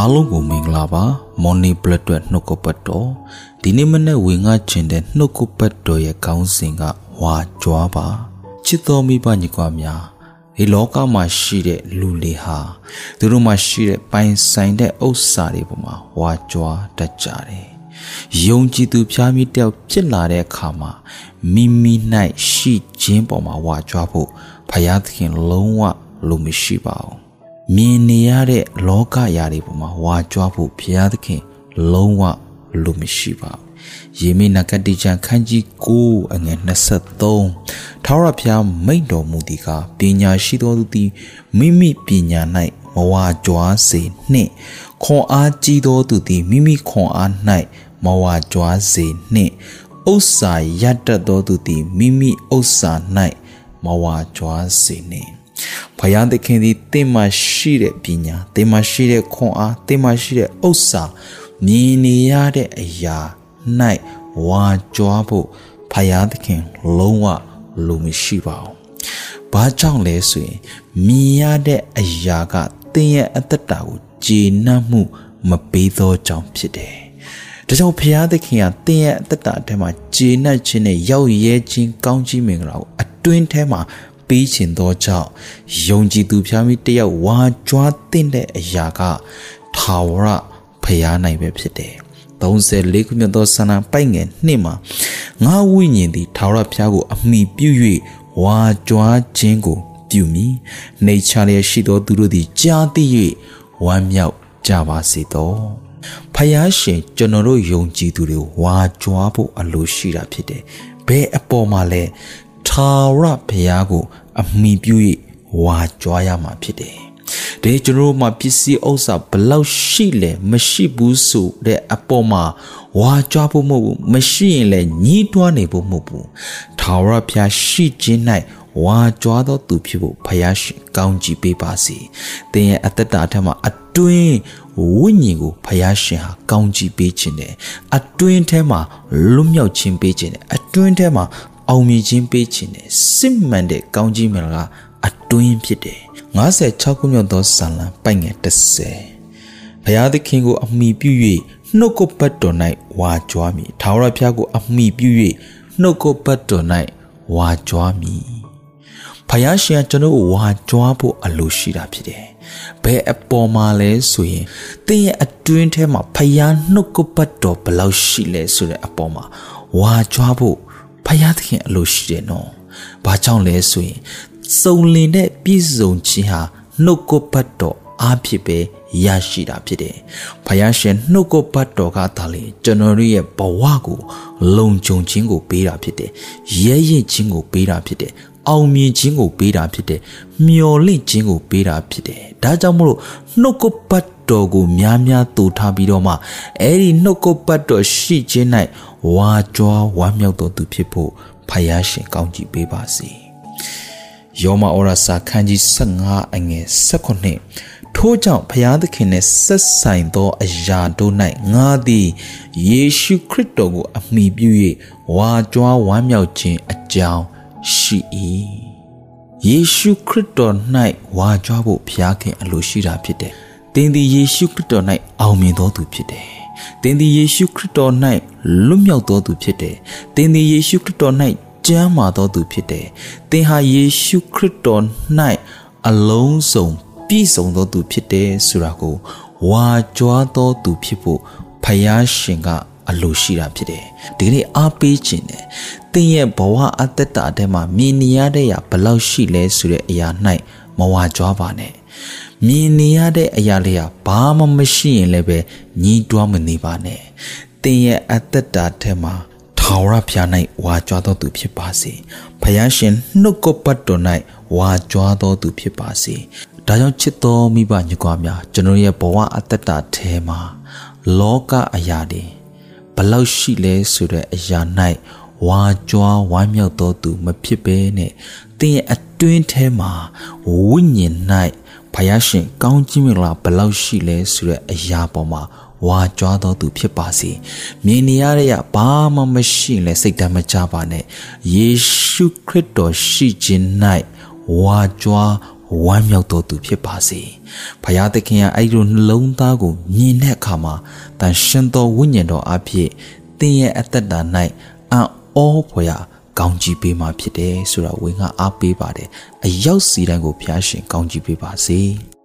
အားလုံးကိုမင်္ဂလာပါမော်နီပလက်တွက်နှုတ်ကပတ်တော်ဒီနေ့မနေ့ဝင်ငါကျင်တဲ့နှုတ်ကပတ်တော်ရဲ့ခေါင်းစဉ်ကဝါကြွားပါချစ်တော်မိဘညီကွာများဒီလောကမှာရှိတဲ့လူတွေဟာသူတို့မှာရှိတဲ့ပိုင်ဆိုင်တဲ့ဥစ္စာတွေပေါ်မှာဝါကြွားတတ်ကြတယ်ယုံကြည်သူဖျားမြစ်တယောက်ဖြစ်လာတဲ့အခါမှာမိမိ၌ရှိခြင်းပေါ်မှာဝါကြွားဖို့ဖယားသခင်လုံးဝလိုမရှိပါဘူး မြင်နေရတဲ့လောကယာတွေပေါ်မှာဝါကြွားဖို့ဘုရားသခင် လုံးဝလိုမရှိပါဘူး။ယေမိနဂတိချံခန်းကြီး9အငယ်23ထာဝရဘုရားမိန့်တော်မူသည်ကပညာရှိသောသူသည်မိမိပညာ၌မဝါကြွားစေနှင့်ခွန်အားကြီးသောသူသည်မိမိခွန်အား၌မဝါကြွားစေနှင့်ဥစ္စာရတတ်သောသူသည်မိမိဥစ္စာ၌မဝါကြွားစေနှင့် ဘုရားသခင်သည်သင်မှာရှိတဲ့ပညာသင်မှာရှိတဲ့ခွန်အားသင်မှာရှိတဲ့ဥစ္စာမြင်နေရတဲ့အရာ၌ဝါကြွားဖို့ဘုရားသခင်လုံးဝလိုမရှိပါဘူး။ဘာကြောင့်လဲဆိုရင်မြင်ရတဲ့အရာကသင်ရဲ့အသက်တာကိုကျေနပ်မှုမပေးသောကြောင့်ဖြစ်တယ်။ဒါကြောင့်ဘုရားသခင်ကသင်ရဲ့အသက်တာထဲမှာကျေနပ်ခြင်းနဲ့ရောက်ရဲခြင်းကောင်းကြီးမင်္ဂလာကိုအတွင်းထဲမှာ ပေးခြင်းသောကြောင့်ယုံကြည်သူဖျားမိတယောက်ဝါကြွားတဲ့အရာကထာဝရဖျားနိုင်ပဲဖြစ်တယ်34ခုမြောက်သောဆန္ဒပိုက်ငယ်နှစ်မှာငါဝိညာဉ်သည်ထာဝရဘုရားကိုအမိပြု၍ဝါကြွားခြင်းကိုပြုမိနေချလျက်ရှိသောသူတို့သည်ကြားသိ၍ဝမ်းမြောက်ကြပါစေသောဖယားရှင်ကျွန်တော်တို့ယုံကြည်သူတွေဝါကြွားဖို့အလိုရှိတာဖြစ်တယ်ဘယ်အပေါ်မှာလဲ ထာဝရဘုရားကို အမိပြု၍ဝါကြွားရမှာဖြစ်တယ်။ဒါကျွန်တော်မှာပစ္စည်းဥစ္စာဘလောက်ရှိလဲမရှိဘူးဆိုတဲ့အပေါ်မှာဝါကြွားဖို့မဟုတ်ဘူးမရှိရင်လည်းညှိတွားနေဖို့မဟုတ်ဘူး။ထာဝရဘုရားရှိခြင်း၌ဝါကြွားသောသူဖြစ်ဖို့ဘုရားရှင်ကောင်းကြီးပေးပါစေ။သင်ရဲ့အသက်တာထက်မှာအတွင်းဝိညာဉ်ကိုဘုရားရှင်ဟာကောင်းကြီးပေးခြင်းတယ်။အတွင်းထဲမှာလွတ်မြောက်ခြင်းပေးခြင်းတယ်။အတွင်းထဲမှာ အောင်မြင်ခြင်းပေးခြင်းနဲ့စစ်မှန်တဲ့ကောင်းကြီးမင်္ဂလာအတွင်းဖြစ်တယ်56ခုမြောက်သောဇာလံပိုက်ငယ်30ဘုရားသခင်ကို အမိပြု၍နှုတ်ကပတ်တော်၌ဝါကြွားမည်ထာဝရဘုရားကို အမိပြု၍နှုတ်ကပတ်တော်၌ဝါကြွားမည်ဖယားရှင်ကကျွန်တော်ကိုဝါကြွားဖို့အလိုရှိတာဖြစ်တယ်။ဘယ်အပေါ်မှာလဲဆိုရင်သင်ရဲ့အတွင်းထဲမှာဖယားနှုတ်ကပတ်တော်ဘယ်လောက်ရှိလဲဆိုတဲ့အပေါ်မှာဝါကြွားဖို့ ဖယားသခင်အလိုရှိတယ်နော်။ဘာကြောင့်လဲဆိုရင်စုံလင်တဲ့ပြည့်စုံခြင်းဟာနှုတ်ကပတ်တော်အားဖြင့်ပဲရရှိတာဖြစ်တယ်။ဖယားရှင်နှုတ်ကပတ်တော်ကသာလေကျွန်တော်ရဲ့ဘဝကိုလုံခြုံခြင်းကိုပေးတာဖြစ်တယ်။ရဲရင်ခြင်းကိုပေးတာဖြစ်တယ်။ အောင်မြင်ခြင်းကိုပေးတာဖြစ်တယ်။မျော်လင့်ခြင်းကိုပေးတာဖြစ်တယ်။ဒါကြောင့်မလို့နှုတ်ကပတ်တော်ကိုများများတူထားပြီးတော့မှအဲ့ဒီနှုတ်ကပတ်တော်ရှိခြင်း၌ဝါကြွားဝမ်းမြောက်တော်သူဖြစ်ဖို့ဖယားရှင်ကောင်းချီးပေးပါစေယောမဩရစာခန်းကြီး15အငယ်16ထို့ကြောင့်ဖယားသခင်နှင့်ဆက်ဆိုင်သောအရာတို့၌ငါသည်ယေရှုခရစ်တော်ကိုအမိပြု၍ဝါကြွားဝမ်းမြောက်ခြင်းအကြောင်း ရှိ၏ယေရှုခရစ်တော်၌ဝါကြွားဖို့ဖျားခင်အလိုရှိတာဖြစ်တယ်။သင်သည်ယေရှုခရစ်တော်၌အောင်မြင်သောသူဖြစ်တယ်သင်သည်ယေရှုခရစ်တော်၌လွတ်မြောက်သောသူဖြစ်တယ်။သင်သည်ယေရှုခရစ်တော်၌ကျမ်းမာသောသူဖြစ်တယ်။သင်ဟာယေရှုခရစ်တော်၌အလုံးစုံပြည့်စုံသောသူဖြစ်တယ်ဆိုတာကိုဝါကြွားသောသူဖြစ်ဖို့ဖယားရှင်ကအလိုရှိတာဖြစ်တယ်။ဒီကနေ့အားပေးခြင်းနဲ့ သင်ရဲ့ဘဝအတ္တတာထဲမှာမြင်နေရတဲ့အရာဘယ်လောက်ရှိလဲဆိုတဲ့အရာ၌မဝါကြွားပါနဲ့မြင်နေရတဲ့အရာလေးဟာဘာမှမရှိရင်လည်းပဲညီးတွားမနေပါနဲ့သင်ရဲ့အသက်တာထဲမှာထာဝရဘုရား၌ဝါကြွားတော်သူဖြစ်ပါစေဖယားရှင်နှုတ်ကပတ်တော်၌ဝါကြွားတော်သူဖြစ်ပါစေဒါကြောင့်ချစ်တော်မိဘညီကွာများကျွန်တော်ရဲ့ဘဝအသက်တာထဲမှာလောကအရာတွေဘလောက်ရှိလဲဆိုတဲ့အရာ၌ ဝါကြွားဝမ်းမြောက်တော်သူမဖြစ်ဘဲနဲ့သင်ရဲ့အတွင်းထဲမှာဝိညာဉ်၌ဘုရားရှင်ကောင်းကြီးမင်္ဂလာဘလောက်ရှိလဲဆိုတဲ့အရာပေါ်မှာဝါကြွားတော်သူဖြစ်ပါစေမြင်နေရတဲ့ဘာမှမရှိလဲစိတ်တမ်းမကြပါနဲ့ယေရှုခရစ်တော်ရှိခြင်း၌ဝါကြွားဝဝမ်းမြောက်တော်သူဖြစ်ပါစေ။ဖရာသခင်ကအဲ့ဒီနှလုံးသားကိုမြင်တဲ့အခါမှာတန်ရှင်တော်ဝိညာဉ်တော်အဖြစ်သင်ရဲ့အသက်တာ၌အံ့ ဩဖွယ်ရာကောင်းကြီးပေးမှာဖြစ်တယ်ဆိုတာဝေငါအားပေးပါတယ်။အရောက်စီတိုင်းကိုဖျားရှင်ကောင်းကြီးပေးပါစေ။